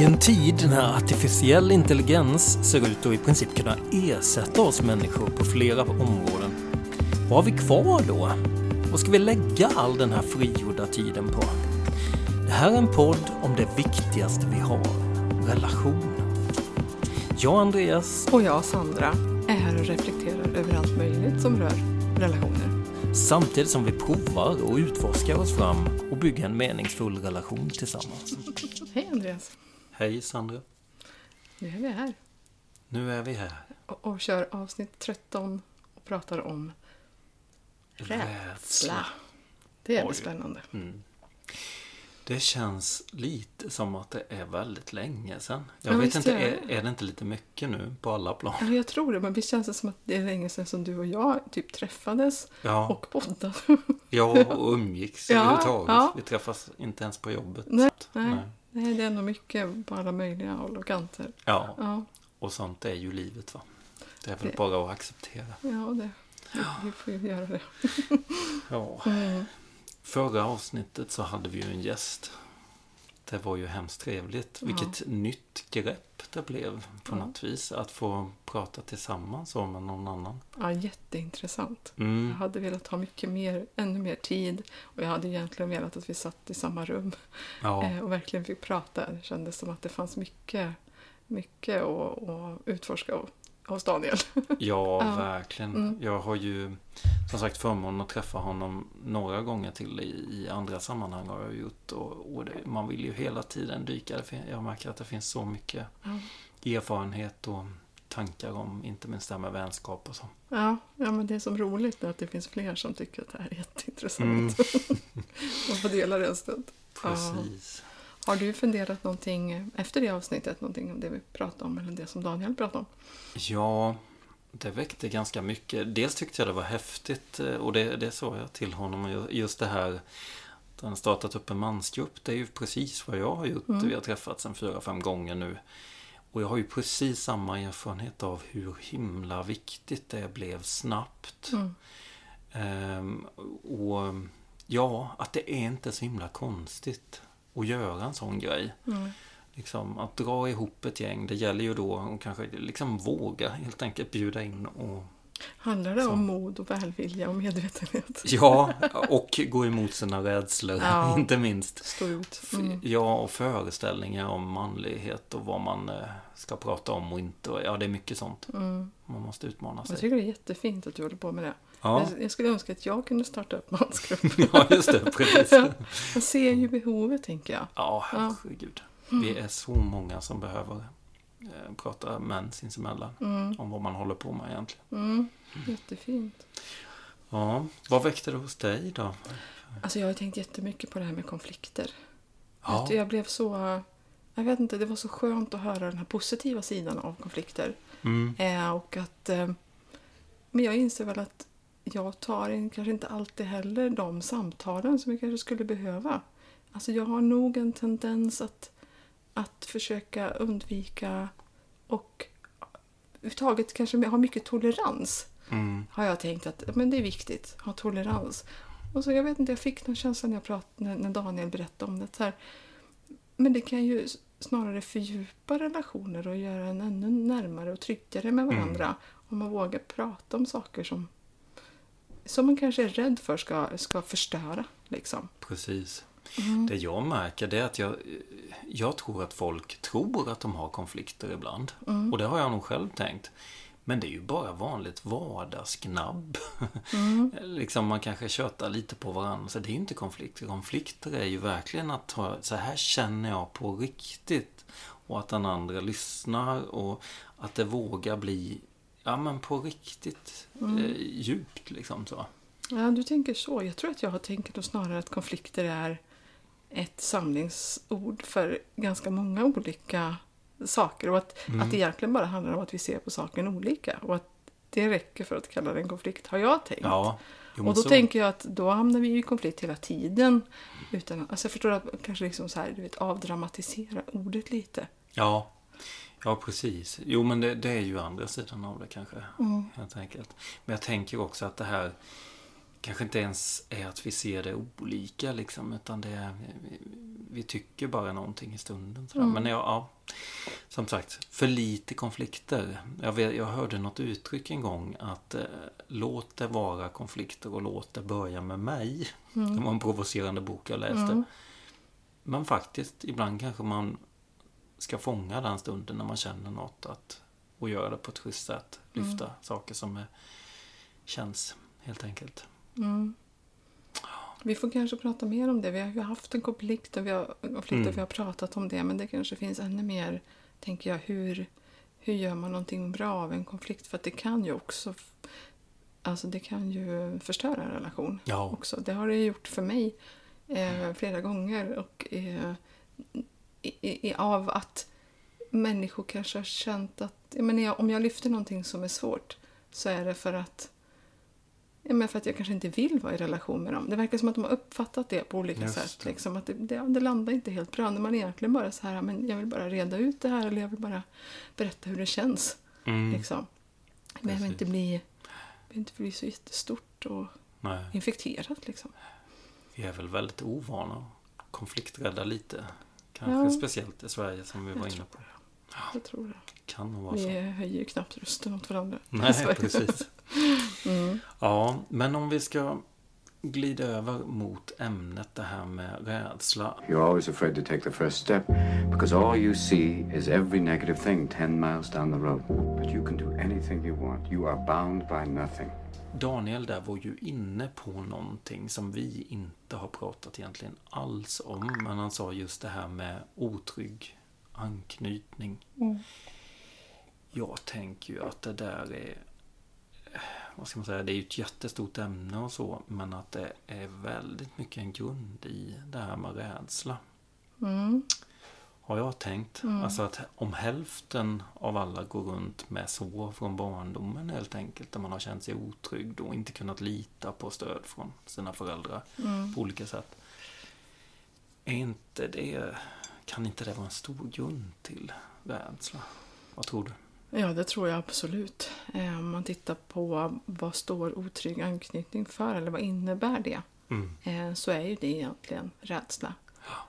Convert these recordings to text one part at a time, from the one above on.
I en tid när artificiell intelligens ser ut att i princip kunna ersätta oss människor på flera områden, vad har vi kvar då? Vad ska vi lägga all den här frigjorda tiden på? Det här är en podd om det viktigaste vi har, relationer. Jag Andreas Och jag, Sandra, är här och reflekterar över allt möjligt som rör relationer. samtidigt som vi provar och utforskar oss fram och bygger en meningsfull relation tillsammans. Hej Andreas! Hej Sandra! Nu är vi här Nu är vi här. och, och kör avsnitt 13 och pratar om rädsla. Det är Oj. spännande. Mm. Det känns lite som att det är väldigt länge sedan. Jag Ja, vet inte, är är, det. inte lite mycket nu på alla plan? Eller jag tror det, men visst känns det som att det är länge sedan som du och jag typ träffades Ja, och poddade. jag och umgicks Ja, överhuvudtaget. ja. Vi träffas inte ens på jobbet. Nej, att, nej. Nej, det är nog mycket på alla möjliga håll och kanter. Ja, Ja, och sånt är ju livet va. Det är väl Det- bara att acceptera. ja det. Vi, vi får ju göra det. Ja. Mm. Förra avsnittet så hade vi ju en gäst. Det var ju hemskt trevligt. Ja. Vilket nytt grepp det blev på Ja. något vis. Att få prata tillsammans om med någon annan. Ja, jätteintressant. Mm. Jag hade velat ha mycket mer, ännu mer tid och jag hade egentligen velat att vi satt i samma rum Ja. eh, och verkligen fick prata. Det kändes som att det fanns mycket, mycket att, att utforska av- hos Daniel. Ja, Ja. verkligen. Mm. Jag har ju som sagt förmånen att träffa honom några gånger till i, i andra sammanhang har jag gjort. Och, och det, man vill ju hela tiden dyka. Jag märker att det finns så mycket Ja, erfarenhet och tankar om inte minst det här med vänskap och så. ja, ja men det är så roligt att det finns fler som tycker att det här är jätteintressant. Mm. och få dela det en stund. Precis. Har du funderat någonting efter det avsnittet, någonting om det vi pratade om eller det som Daniel pratade om? Ja, det väckte ganska mycket. Dels tyckte jag det var häftigt eh, och det, det sa jag till honom. Ju- Just det här att han startat upp en mansgrupp. Det är ju precis vad jag har gjort. Mm. Vi har träffats en fyra, fem gånger nu. Och jag har ju precis samma erfarenhet av hur himla viktigt det blev snabbt. Mm. Ehm, och ja, att det är inte så himla konstigt att göra en sån grej. Mm. Liksom, att dra ihop ett gäng, det gäller ju då att kanske liksom våga helt enkelt bjuda in och Handlar det Så. om mod och välvilja och medvetenhet? ja, och gå emot sina rädslor, Ja. inte minst. Stå ut. Mm. Ja, och föreställningar om manlighet och vad man eh, ska prata om och inte. Ja, det är mycket sånt. Mm. Man måste utmana Jag sig. tycker det är jättefint att du håller på med det. Ja, Jag, skulle önska att jag kunde starta upp mansgrupp. ja just det, precis. Ja. Jag ser ju behovet, tänker jag. Ja, herregud. Vi är så många som behöver eh, prata män sinsemellan Mm. om vad man håller på med egentligen. Mm. Jättefint. Ja, vad väckte det hos dig då? Alltså jag har tänkt jättemycket på det här med konflikter. Ja, Jag blev så... Jag vet inte, det var så skönt att höra den här positiva sidan av konflikter. mm, Eh, och att... Eh, men jag inser väl att jag tar in, kanske inte alltid heller de samtalen som jag kanske skulle behöva. Alltså jag har nog en tendens att, att försöka undvika och överhuvudtaget kanske ha mycket tolerans. mm, Har jag tänkt att men det är viktigt, ha tolerans. Och så jag vet inte, jag fick någon känsla när, jag prat, när, när Daniel berättade om det. Så här, men det kan ju snarare fördjupa relationer och göra en ännu närmare och tryggare med varandra. Om man vågar prata om saker som, som man kanske är rädd för ska, ska förstöra. Liksom. precis. Mm. Det jag märker det är att jag, jag tror att folk tror att de har konflikter ibland. Mm. Och det har jag nog själv tänkt. Men det är ju bara vanligt vardagsgnabb. Mm. liksom man kanske tjötar lite på varandra. Så det är ju inte konflikter. Konflikter är ju verkligen att ta, så här känner jag på riktigt. Och att den andra lyssnar och att det vågar bli, ja men på riktigt Mm. eh, djupt liksom så. Ja, du tänker så. Jag tror att jag har tänkt då snarare att konflikter är ett samlingsord för ganska många olika saker. Och att, Mm. att det egentligen bara handlar om att vi ser på saken olika. Och att det räcker för att kalla det en konflikt, har jag tänkt. Ja, jo, och då så- tänker jag att då hamnar vi i konflikt hela tiden. Utan, alltså jag förstår att kanske liksom så här, du vet, avdramatisera ordet lite. Ja, ja precis. Jo, men det, det är ju andra sidan av det kanske. Mm. Helt enkelt. Men jag tänker också att det här kanske inte ens är att vi ser det olika liksom, utan det är, vi tycker bara någonting i stunden. Mm. Men ja, ja, som sagt, för lite konflikter. Jag, vet, jag hörde något uttryck en gång att eh, låt det vara konflikter och låt det börja med mig. Mm. Det var en provocerande bok jag läste. Mm. Men faktiskt, ibland kanske man ska fånga den stunden när man känner något att, och göra det på ett schysst sätt. Lyfta mm. saker som är, känns, helt enkelt. Mm. Vi får kanske prata mer om det. Vi har ju haft en konflikt och vi har, konflikt mm. och vi har pratat om det. Men det kanske finns ännu mer, tänker jag, hur, hur gör man någonting bra av en konflikt? För att det kan ju också Alltså det kan ju förstöra en relation ja. också. Det har det gjort för mig eh, flera gånger. Och eh, i, i, av att människor kanske har känt att jag menar, om jag lyfter någonting som är svårt så är det för att Ja, men för att jag kanske inte vill vara i relation med dem. Det verkar som att de har uppfattat det på olika Just sätt. Liksom, att det, det, det, landar inte helt bra. När man egentligen bara så här, men jag vill bara reda ut det här eller jag vill bara berätta hur det känns. Mm. Liksom. Men jag vill inte bli, vill inte bli så jättestort och Nej. infekterat. Liksom. Vi är väl väldigt ovana konflikträdda lite. Kanske ja. speciellt i Sverige som vi jag var inne på. Det. Jag tror det. Kan nog vara vi så. höjer ju knappt rösten mot varandra. Nej, precis. Mm. Ja, men om vi ska glida över mot ämnet det här med rädsla. You're always afraid to take the first step because all you see is every negative thing 10 miles down the road. But you can do anything you want. You are bound by nothing. Daniel där var ju inne på någonting som vi inte har pratat egentligen alls om. Men han sa just det här med otrygg anknytning. Mm. Jag tänker ju att det där är vad ska man säga, det är ju ett jättestort ämne och så, men att det är väldigt mycket en grund i det här med rädsla. Mm. Har jag tänkt. Mm. Alltså att om hälften av alla går runt med sår från barndomen helt enkelt, där man har känt sig otrygg och inte kunnat lita på stöd från sina föräldrar mm. på olika sätt. Är inte det, kan inte det vara en stor grund till rädsla? Vad tror du? Ja, det tror jag absolut. Eh, om man tittar på vad står otrygg anknytning för, eller vad innebär det? Mm. Eh, så är ju det egentligen rädsla. Ja.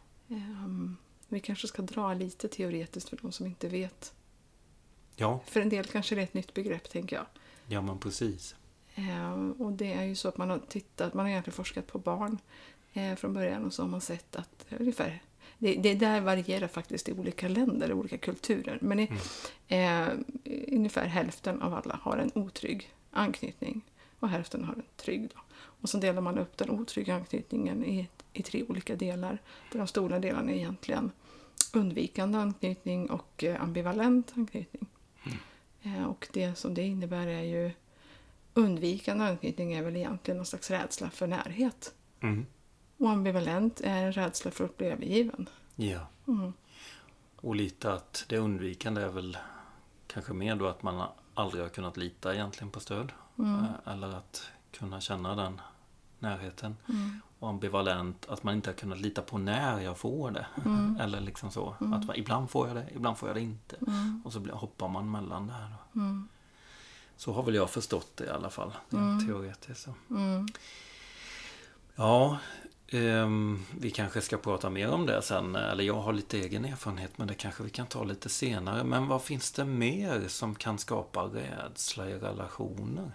Vi kanske ska dra lite teoretiskt för de som inte vet. Ja. För en del kanske det är ett nytt begrepp, tänker jag. Ja, men precis. Ehm, och det är ju så att man har tittat, man har egentligen forskat på barn eh, från början och så har man sett att ungefär det, det där varierar faktiskt i olika länder, i olika kulturer. Men i, mm. eh, ungefär hälften av alla har en otrygg anknytning och hälften har en trygg. Då. Och så delar man upp den otrygga anknytningen i, i tre olika delar. Där de stora delarna egentligen undvikande anknytning och eh, ambivalent anknytning. Mm. Eh, och det som det innebär är ju undvikande anknytning är väl egentligen någon slags rädsla för närhet. Mm. Och ambivalent är en rädsla för att bli övergiven. Ja. Mm. Och lite att det undvikande är väl kanske mer då att man aldrig har kunnat lita egentligen på stöd. Mm. Eh, eller att kunna känna den närheten. Mm. Ambivalent, att man inte har kunnat lita på när jag får det. Mm. Eller liksom så. Mm. Att man, ibland får jag det, ibland får jag det inte. Mm. Och så hoppar man mellan det här. Mm. Så har väl jag förstått det i alla fall. Mm. Teoretiskt. Så. Ja, Um, vi kanske ska prata mer om det sen, eller jag har lite egen erfarenhet men det kanske vi kan ta lite senare. Men vad finns det mer som kan skapa rädsla i relationer?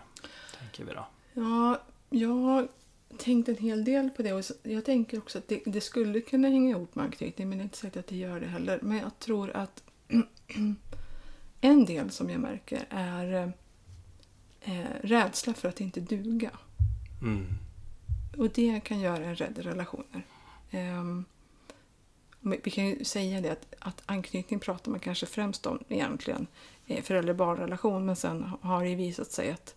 Tänker vi då. Ja, jag tänkt en hel del på det och jag tänker också att det, det skulle kunna hänga ihop med anknytning men det är inte säkert att det gör det heller. Men jag tror att en del som jag märker är eh, rädsla för att inte duga. Mm. Och det kan göra en rädd i relationer. Um, vi kan ju säga det att, att anknytning pratar man kanske främst om egentligen eh, förälder-barn-relation men sen har det visat sig att,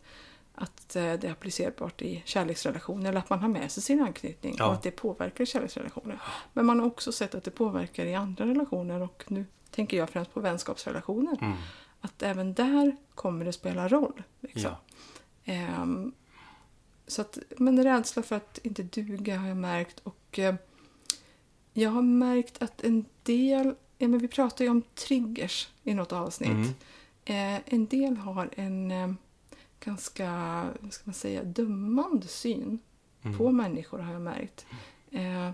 att eh, det är applicerbart i kärleksrelationer eller att man har med sig sin anknytning ja. och att det påverkar kärleksrelationer. Men man har också sett att det påverkar i andra relationer och nu tänker jag främst på vänskapsrelationer. Mm. Att även där kommer det spela roll. Liksom. Ja. Um, så att, men rädsla för att inte duga har jag märkt. Och eh, jag har märkt att en del, ja men vi pratade ju om triggers i något avsnitt. Mm. Eh, en del har en eh, ganska, vad ska man säga, dömande syn på människor har jag märkt. Eh,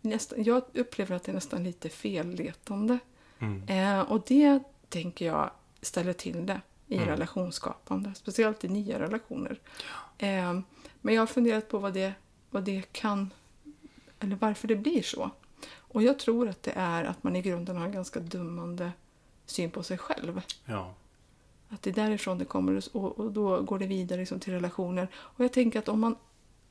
nästan, jag upplever att det är nästan lite felletande. Mm. Eh, och det tänker jag ställer till det i Mm. relationsskapande. Speciellt i nya relationer. Eh, men jag har funderat på vad det, vad det kan... Eller varför det blir så. Och jag tror att det är att man i grunden har en ganska dummande syn på sig själv. Ja. Att det är därifrån det kommer och, och då går det vidare liksom till relationer. Och jag tänker att om man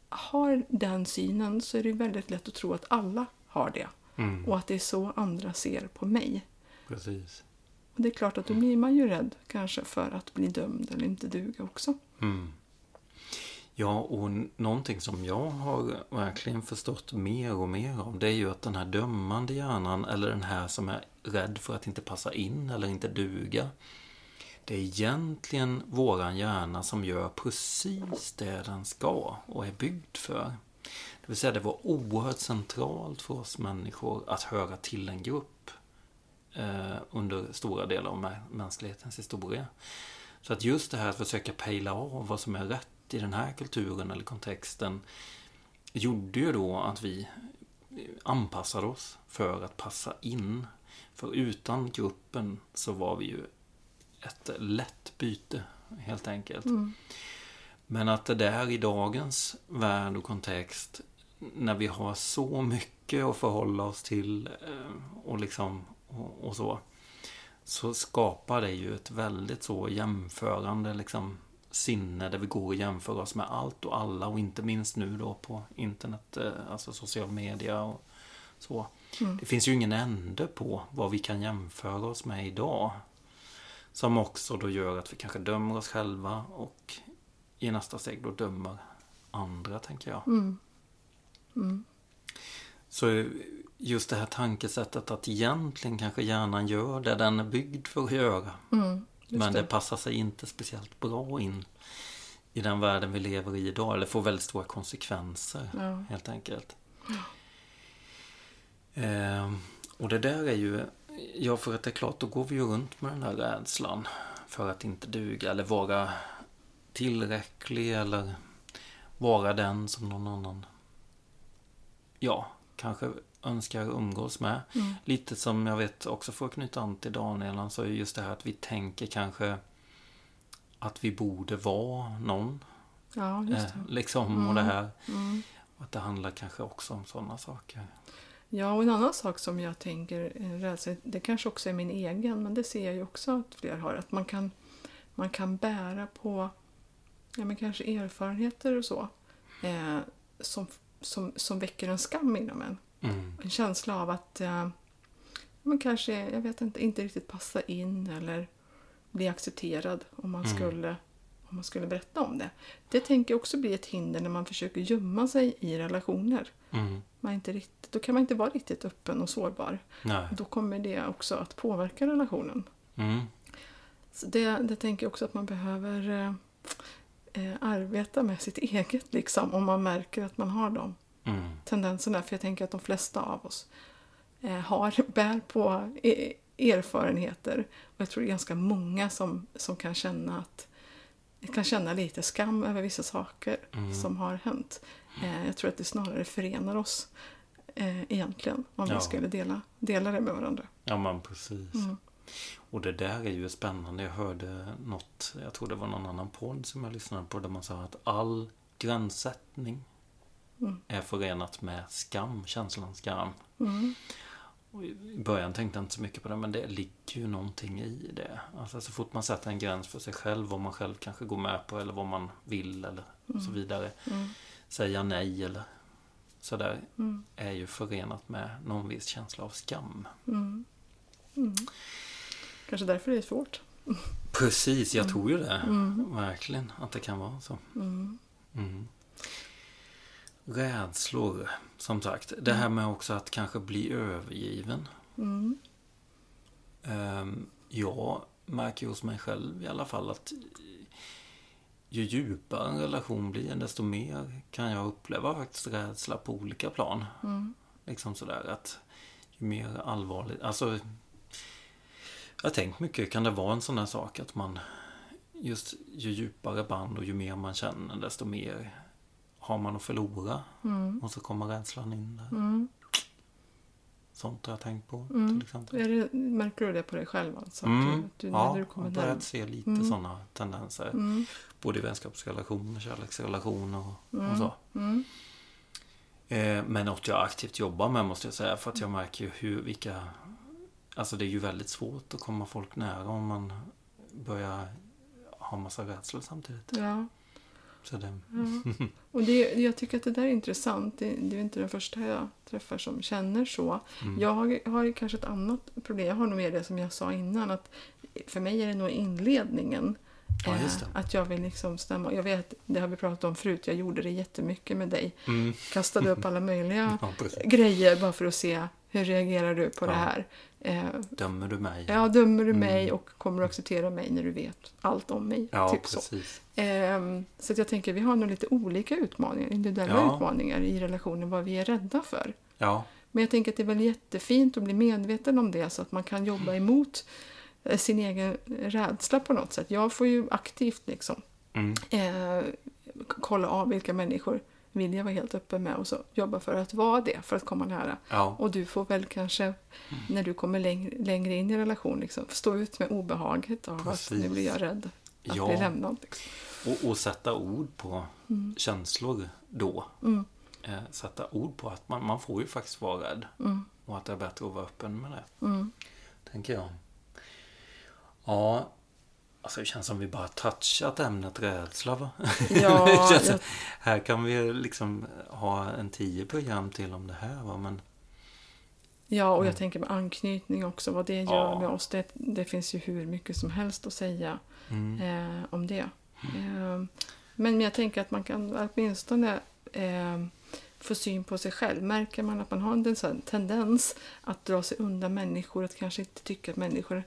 har den synen så är det väldigt lätt att tro att alla har det. Mm. Och att det är så andra ser på mig. Precis. Och det är klart att då blir man ju rädd kanske för att bli dömd eller inte duga också. Mm. Ja, och någonting som jag har verkligen förstått mer och mer av det är ju att den här dömande hjärnan eller den här som är rädd för att inte passa in eller inte duga. Det är egentligen våran hjärna som gör precis det den ska och är byggd för. Det vill säga det var oerhört centralt för oss människor att höra till en grupp eh, under stora delar av mänsklighetens historia. Så att just det här att försöka pejla av vad som är rätt i den här kulturen eller kontexten gjorde ju då att vi anpassade oss för att passa in. För utan gruppen så var vi ju ett lätt byte helt enkelt. Men att det där i dagens värld och kontext när vi har så mycket att förhålla oss till eh, och liksom och, och så så skapar det ju ett väldigt så jämförande liksom sinne där vi går och jämför oss med allt och alla och inte minst nu då på internet, eh, alltså social media och så. Det finns ju ingen ände på vad vi kan jämföra oss med idag. Som också då gör att vi kanske dömer oss själva och i nästa steg då dömer andra, tänker jag. Så just det här tankesättet att egentligen kanske hjärnan gör det den är byggd för att göra. Mm, Men det det. passar sig inte speciellt bra in i den världen vi lever i idag. Eller får väldigt stora konsekvenser Ja. helt enkelt. Ehm, och det där är ju, ja för att det är klart, då går vi ju runt med den här rädslan för att inte duga eller vara tillräcklig eller vara den som någon annan, ja, kanske önskar umgås med. Mm. Lite som jag vet också för att knyta an till Daniel, sa ju just det här att vi tänker kanske att vi borde vara någon. Ja, just Eh, det. liksom, och det här. Mm. Att det handlar kanske också om sådana saker. Ja, och en annan sak som jag tänker, en rädsla, det kanske också är min egen, men det ser jag ju också att fler har, att man kan, man kan bära på ja, men kanske erfarenheter och så, eh, som, som, som väcker en skam inom en. Mm. En känsla av att eh, man kanske, jag vet inte, inte riktigt passa in eller bli accepterad om man, Mm. skulle, om man skulle berätta om det. Det tänker jag också bli ett hinder när man försöker gömma sig i relationer. Mm. Man inte riktigt, då kan man inte vara riktigt öppen och sårbar. Nej. Då kommer det också att påverka relationen. Mm. Så det, det tänker jag också att man behöver eh, eh, arbeta med sitt eget, liksom, om man märker att man har de Mm. tendenserna. För jag tänker att de flesta av oss eh, har, bär på e- erfarenheter. Och jag tror det är ganska många som, som kan känna att kan känna lite skam över vissa saker Mm. som har hänt. Eh, jag tror att det snarare förenar oss eh, egentligen om Ja. vi skulle dela, dela det med varandra. Ja, men precis. Mm. Och det där är ju spännande. Jag hörde något, jag tror det var någon annan podd som jag lyssnade på, där man sa att all gränssättning Mm. är förenat med skam, känslan skam. Mm. Och I början tänkte jag inte så mycket på det, men det ligger ju någonting i det. Alltså så fort man sätter en gräns för sig själv, vad man själv kanske går med på eller vad man vill eller så vidare. Mm. Säga nej eller sådär, Mm. är ju förenat med någon viss känsla av skam. Mm. Mm. Kanske därför det är svårt. Precis, jag tror ju det. Mm. Verkligen, att det kan vara så. Mm. Mm. Rädslor, som sagt. Det här med också att kanske bli övergiven. Mm. Ehm, Jag märker hos mig själv i alla fall att ju djupare en relation blir, desto mer kan jag uppleva faktiskt rädsla på olika plan. Mm. Liksom sådär att ju mer allvarligt, alltså jag har tänkt mycket, kan det vara en sån här sak att man just ju djupare band och ju mer man känner desto mer har man att förlora? Mm. Och så kommer rädslan in där. Mm. Sånt har jag tänkt på Mm. till exempel. Det, märker du det på dig själv? Alltså? Att Mm. du, du, Ja, du jag har börjat se lite Mm. sådana tendenser. Mm. Både i vänskapsrelationer, kärleksrelationer och, och Mm. så. Mm. Eh, men något jag aktivt jobbar med måste jag säga. För att jag märker ju hur, vilka... Alltså det är ju väldigt svårt att komma folk nära om man börjar ha massa rädslor samtidigt. Ja. Så det, Ja. Och det, jag tycker att det där är intressant. Det, det är inte den första jag träffar som känner så. mm. Jag har, har kanske ett annat problem. Jag har nog mer det som jag sa innan. att För mig är det nog inledningen. Ja. Eh, Att jag vill liksom stämma. Jag vet, det har vi pratat om förut. Jag gjorde det jättemycket med dig. Mm. Kastade upp alla möjliga Ja, grejer bara för att se hur reagerar du på Ja. det här. Eh, Dömer du mig? Ja, dömer du mig Mm. och kommer att acceptera mig när du vet allt om mig. Ja, typ så. precis. Ehm, så att jag tänker vi har nog lite olika utmaningar, individuella Ja. utmaningar i relationen, vad vi är rädda för. Ja, Men jag tänker att det är väl jättefint att bli medveten om det så att man kan jobba emot eh, sin egen rädsla på något sätt. Jag får ju aktivt liksom mm. eh, kolla av vilka människor vill jag vara helt öppen med och så jobba för att vara det, för att komma nära. ja, Och du får väl kanske, när du kommer längre, längre in i relation, liksom, stå ut med obehaget av att Precis. nu blir jag rädd att Ja. bli lämnad. Liksom. och, och sätta ord på Mm. känslor då. Mm. Eh, sätta ord på att man, man får ju faktiskt vara rädd. Mm. Och att det är bättre att vara öppen med det. Mm. tänker jag. Ja, alltså det känns som vi bara touchat ämnet rädsla va? Ja, jag, Här kan vi liksom ha en tio program till om det här va? Men ja, och jag Mm. tänker med anknytning också, vad det gör Ja. med oss. Det, det finns ju hur mycket som helst att säga mm, eh, om det. Eh, men jag tänker att man kan åtminstone eh, få syn på sig själv. Märker man att man har en tendens att dra sig undan människor, att kanske inte tycka att människor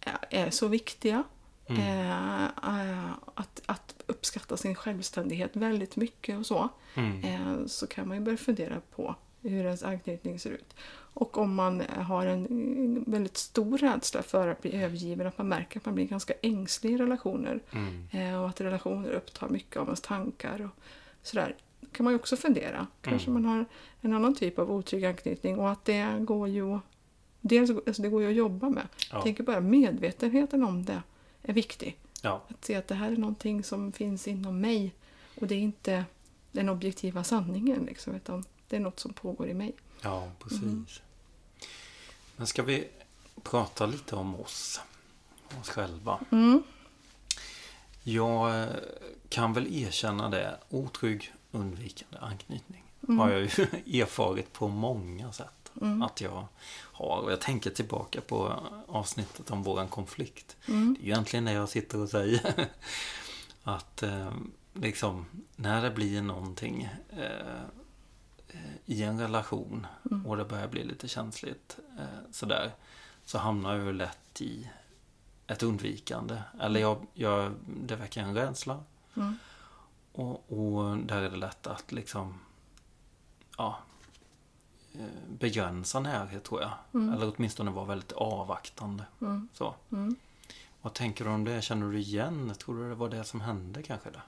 är, är så viktiga. Mm, Eh, eh, att, att uppskatta sin självständighet väldigt mycket och så. mm, eh, så kan man ju börja fundera på hur ens anknytning ser ut. Och om man har en väldigt stor rädsla för att bli övergiven, att man märker att man blir ganska ängslig i relationer mm, eh, och att relationer upptar mycket av ens tankar och sådär. kan man ju också fundera. Kanske Mm. man har en annan typ av otrygg anknytning och att det går ju dels, alltså det går ju att jobba med. ja, tänker bara medvetenheten om det är viktig. ja, Att se att det här är någonting som finns inom mig och det är inte den objektiva sanningen liksom, utan det är något som pågår i mig. ja, precis. Mm. Men ska vi prata lite om oss? Oss själva. Mm. Jag eh, kan väl erkänna det. Otrygg, undvikande anknytning. Mm. Har jag ju erfarit på många sätt. Mm. Att jag har. Och jag tänker tillbaka på avsnittet om våran konflikt. Mm. Det är ju egentligen det jag sitter och säger. Att eh, liksom när det blir någonting eh, eh, i en relation Mm. och det börjar bli lite känsligt eh, sådär. Så hamnar jag ju lätt i ett undvikande. Eller jag, jag, det väcker en rädsla. Mm. Och, och där är det lätt att liksom ja, begränsa närhet tror jag. Mm. Eller åtminstone vara väldigt avvaktande. Mm. Så. Mm. Vad tänker du om det? Känner du igen? Tror du det var det som hände kanske? Där?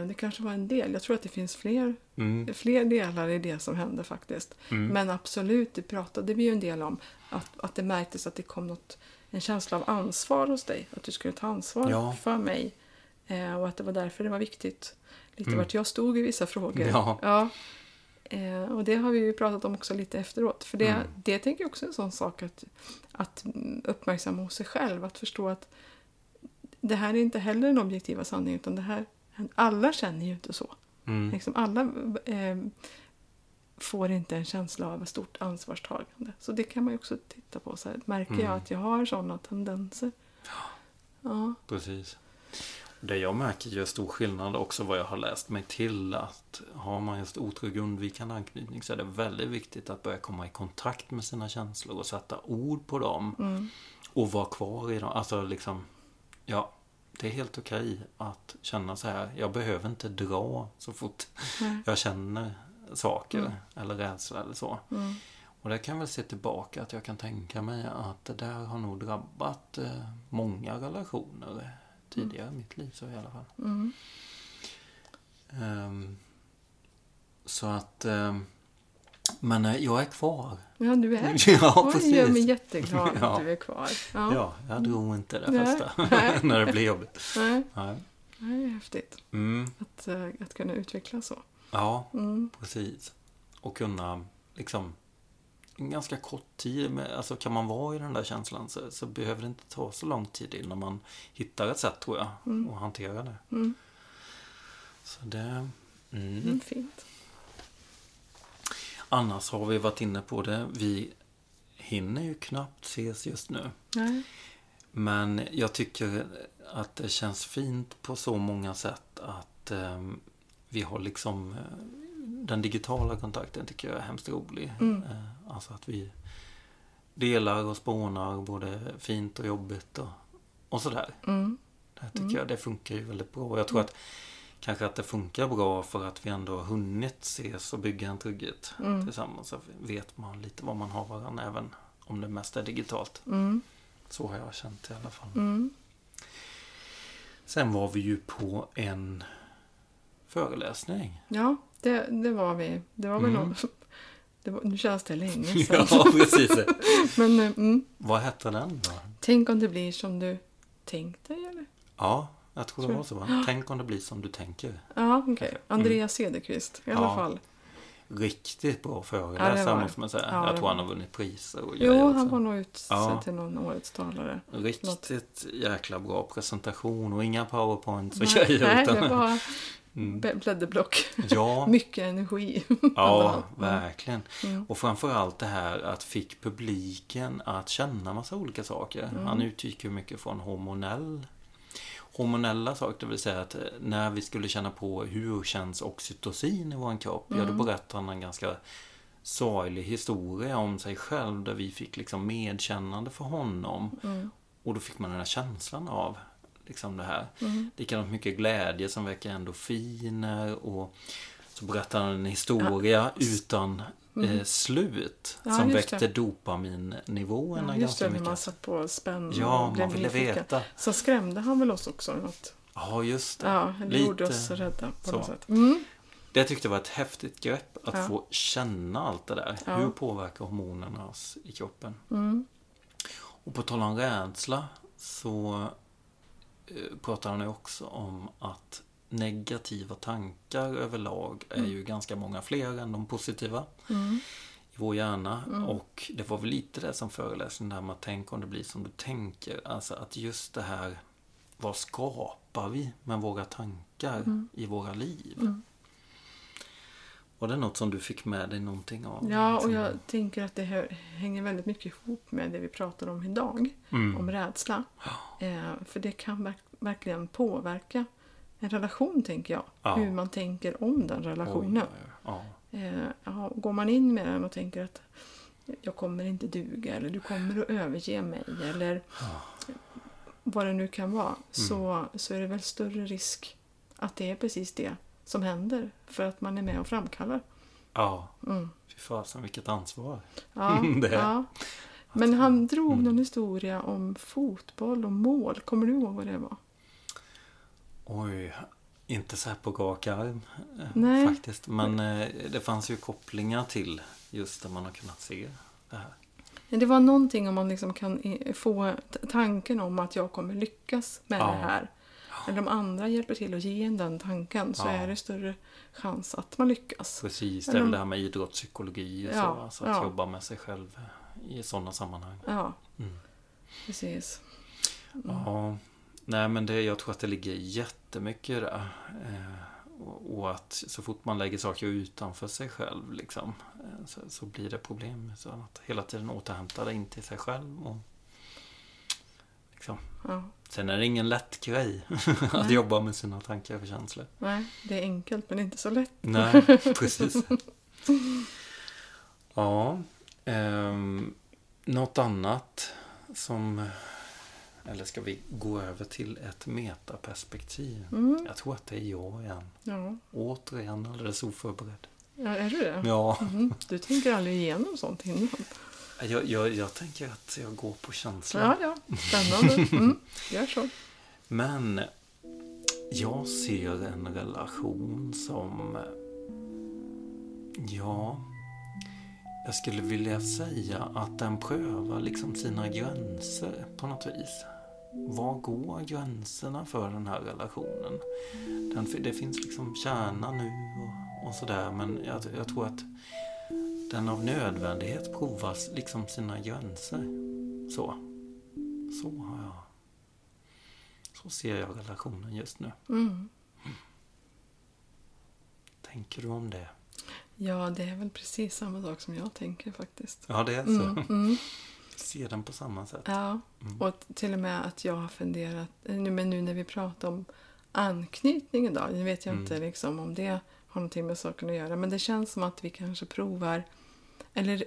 Eh, det kanske var en del. Jag tror att det finns fler, Mm. fler delar i det som hände faktiskt. Mm. Men absolut, det pratade vi ju en del om. Att, att det märktes att det kom något, en känsla av ansvar hos dig. Att du skulle ta ansvar Ja. för mig. Eh, och att det var därför det var viktigt. Lite Mm. vart jag stod i vissa frågor. Ja. Eh, och det har vi ju pratat om också lite efteråt. För det, Mm. det tänker jag också är en sån sak att, att uppmärksamma hos sig själv. Att förstå att det här är inte heller den objektiva sanningen. Utan det här, alla känner ju inte så. Mm. Liksom alla eh, får inte en känsla av ett stort ansvarstagande. Så det kan man ju också titta på. Så här, märker Mm. jag att jag har sådana tendenser? Ja. Precis. Det jag märker gör stor skillnad också vad jag har läst mig till att har man just otrygg undvikande anknytning så är det väldigt viktigt att börja komma i kontakt med sina känslor och sätta ord på dem Mm. och vara kvar i dem. Alltså liksom, ja, det är helt okej att känna så här. Jag behöver inte dra så fort Nej. jag känner saker Mm. eller rädsla eller så. Mm. Och där kan jag väl se tillbaka att jag kan tänka mig att det där har nog drabbat eh, många relationer tidigare i mitt liv så i alla fall. Mm. Ehm, Så att... Eh, men eh, jag är kvar. Ja, du är Ja, Oj, precis. Gör mig jätteglad Ja. att du är kvar. Ja. Ja, jag drog inte det Nej. första. Nej. när det blev jobbigt. Nej, Nej. det är häftigt Mm. att, eh, att kunna utveckla så. Ja, Mm. precis. Och kunna liksom ganska kort tid, med, alltså kan man vara i den där känslan så, så behöver det inte ta så lång tid innan man hittar ett sätt tror jag att hantera det. Mm. Så det... Mm. Mm, fint. Annars har vi varit inne på det. Vi hinner ju knappt ses just nu. Nej. Men jag tycker att det känns fint på så många sätt att eh, vi har liksom eh, den digitala kontakten tycker jag är hemskt rolig. Mm. Eh, alltså att vi delar och spånar både fint och jobbigt och, och sådär. Mm. Det tycker jag det funkar ju väldigt bra. Jag tror att kanske att det funkar bra för att vi ändå har hunnit ses och bygga en trygghet Mm. tillsammans. Så vet man lite vad man har varandra även om det mest är digitalt. Mm. Så har jag känt i alla fall. Mm. Sen var vi ju på en föreläsning. Ja, det, det var vi. Det var väl Mm. Var, nu känns det länge sedan. Ja, precis. Men eh, mm, Vad hette den då? tänk om det blir som du tänkt dig, eller? Ja, jag tror det var så. Va? Tänk om det blir som du tänker. Ja, okej. Andreas Cederqvist i alla Mm. Ja. fall. Riktigt bra Ja, föreläsare var- måste man säga. ja, jag tror han har vunnit priser och Jo, han var nog utsedd Ja. till någon årets talare. Riktigt jäkla bra presentation och inga powerpoints och Nej, grejer. nej, utan, det var Mm. blädderblock. Ja, Mycket energi. ja, Mm. verkligen. Mm. Och framförallt det här att fick publiken att känna massa olika saker. Mm. Han utgick ju mycket från hormonell hormonella saker, det vill säga att eh, när vi skulle känna på hur känns oxytocin i vår kropp, ja då Mm. berättade han en ganska sorglig historia om sig själv där vi fick liksom medkännande för honom. Mm. Och då fick man den här känslan av liksom det här. Mm. Likadant mycket glädje som väcker endorfiner och så berättar han en historia utan eh, slut Mm. Ja, som väckte det. dopaminnivåerna Ja, just ganska det, mycket. man satt på spänn Ja, man ville nyfiken. veta. Så skrämde han väl oss också något. Ja, just det. Ja, det Lite gjorde oss rädda på så. något sätt. Mm. Det tyckte jag var ett häftigt grepp att Ja. få känna allt det där. Ja. Hur påverkar hormonerna oss i kroppen? Mm. Och på tal om rädsla så eh, pratar han ju också om att negativa tankar överlag är ju ganska många fler än de positiva Mm. i vår hjärna. Och det var väl lite det som föreläsningen där med att tänka om det blir som du tänker. Alltså att just det här, vad skapar vi med våra tankar i våra liv? Var det något som du fick med dig någonting av? Ja, och Liksom? jag tänker att det hänger väldigt mycket ihop med det vi pratar om idag. Mm. Om rädsla. Eh, för det kan verk, verkligen påverka en relation, tänker jag. Ja. Hur man tänker om den relationen. Oj. Ja. Eh, ja, går man in med den och tänker att jag kommer inte duga eller du kommer att överge mig eller vad det nu kan vara Mm. så, så är det väl större risk att det är precis det som händer för att man är med och framkallar. ja. Mm. Fy fasen vilket ansvar. Ja, Det- ja. Men han drog Mm. någon historia om fotboll och mål. Kommer du ihåg vad det var? Oj, inte så här på rak arm eh, Nej. faktiskt. Men eh, det fanns ju kopplingar till just där man har kunnat se det här. Det var någonting om man liksom kan få tanken om att jag kommer lyckas med Ja. det här. Eller om andra hjälper till att ge en den tanken så Ja. är det större chans att man lyckas. Precis, det är väl det här med idrottspsykologi och så. Ja, Alltså att ja. jobba med sig själv i sådana sammanhang. Ja, Mm. precis. Ja, nej men det, jag tror att det ligger jättemycket där. Eh, och, och att så fort man lägger saker utanför sig själv liksom, eh, så, så blir det problem. Så att hela tiden återhämta det in till sig själv. Och, liksom. Ja. Sen är det ingen lätt grej att jobba med sina tankar och känslor. Nej, det är enkelt men inte så lätt. Nej, precis. Ja, ehm, något annat som... Eller ska vi gå över till ett metaperspektiv? Mm. Jag tror att det är jag igen. Ja. Återigen alldeles oförberedd. ja, är du det? Ja, Mhm. Du tänker aldrig igenom sånt innan? Jag, jag, jag tänker att jag går på känslan. Ja, ja. Spännande. Mm. Gör så. Men jag ser en relation som Ja, jag skulle vilja säga att den prövar liksom sina gränser på något vis. Var går gränserna för den här relationen? Den, det finns liksom kärna nu och, och sådär men jag, jag tror att den av nödvändighet provas liksom sina gränser. Så. Så har jag. Så ser jag relationen just nu. Mm. Tänker du om det? Ja, det är väl precis samma sak som jag tänker faktiskt. Ja, det är så. Mm, mm. Ser den på samma sätt. Ja, Mm. och till och med att jag har funderat, nu, men nu när vi pratar om anknytning idag, nu vet jag Mm. inte liksom om det har någonting med saken att göra, men det känns som att vi kanske provar, eller,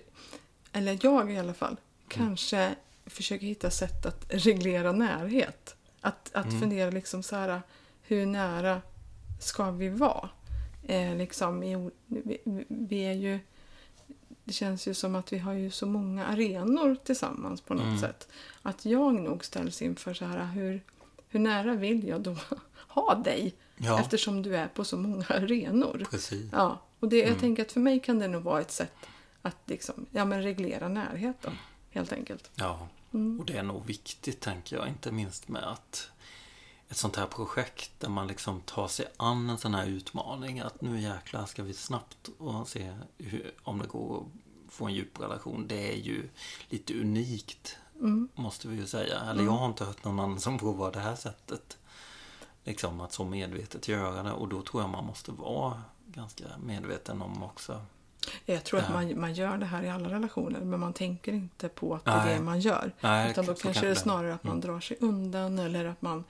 eller jag i alla fall, Mm. kanske försöker hitta sätt att reglera närhet. Att, att Mm. fundera liksom så här, hur nära ska vi vara? Eh, liksom i, vi, vi är ju det känns ju som att vi har ju så många arenor tillsammans på något Mm. sätt. Att jag nog ställs inför så här, hur, hur nära vill jag då ha dig? Ja, Eftersom du är på så många arenor. precis. Ja, och det, jag Mm. tänker att för mig kan det nog vara ett sätt att liksom, ja, men reglera närhet då, helt enkelt. Ja, Mm. och det är nog viktigt tänker jag. Inte minst med att ett sånt här projekt där man liksom tar sig an en sån här utmaning. Att nu jäklar ska vi snabbt och se hur, om det går att få en djup relation. Det är ju lite unikt Mm. måste vi ju säga. Eller jag har inte hört någon annan som provar det här sättet. Liksom att så medvetet göra det. Och då tror jag man måste vara ganska medveten om också. Jag tror att man, man gör det här i alla relationer, men man tänker inte på att det är det man gör. Nej, Utan då kanske kan det är snarare att man Mm. drar sig undan eller att man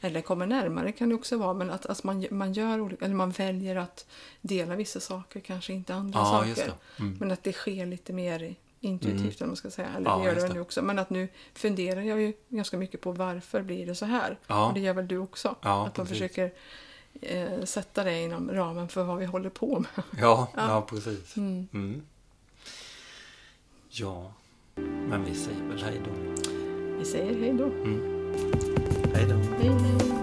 eller kommer närmare kan det också vara. Men att alltså man, man gör eller man väljer att dela vissa saker, kanske inte andra Ja, saker. Mm. Men att det sker lite mer intuitivt, Mm. eller man ska säga. Eller Ja, det gör det väl nu också. Men att nu funderar jag ju ganska mycket på varför blir det så här? Ja. Och det gör väl du också? Ja, att man precis. försöker eh, sätta det inom ramen för vad vi håller på med. Ja, Ja. precis. Mm. Mm. Ja, men vi säger väl hej då. Vi säger hej då. Hej då. Hej.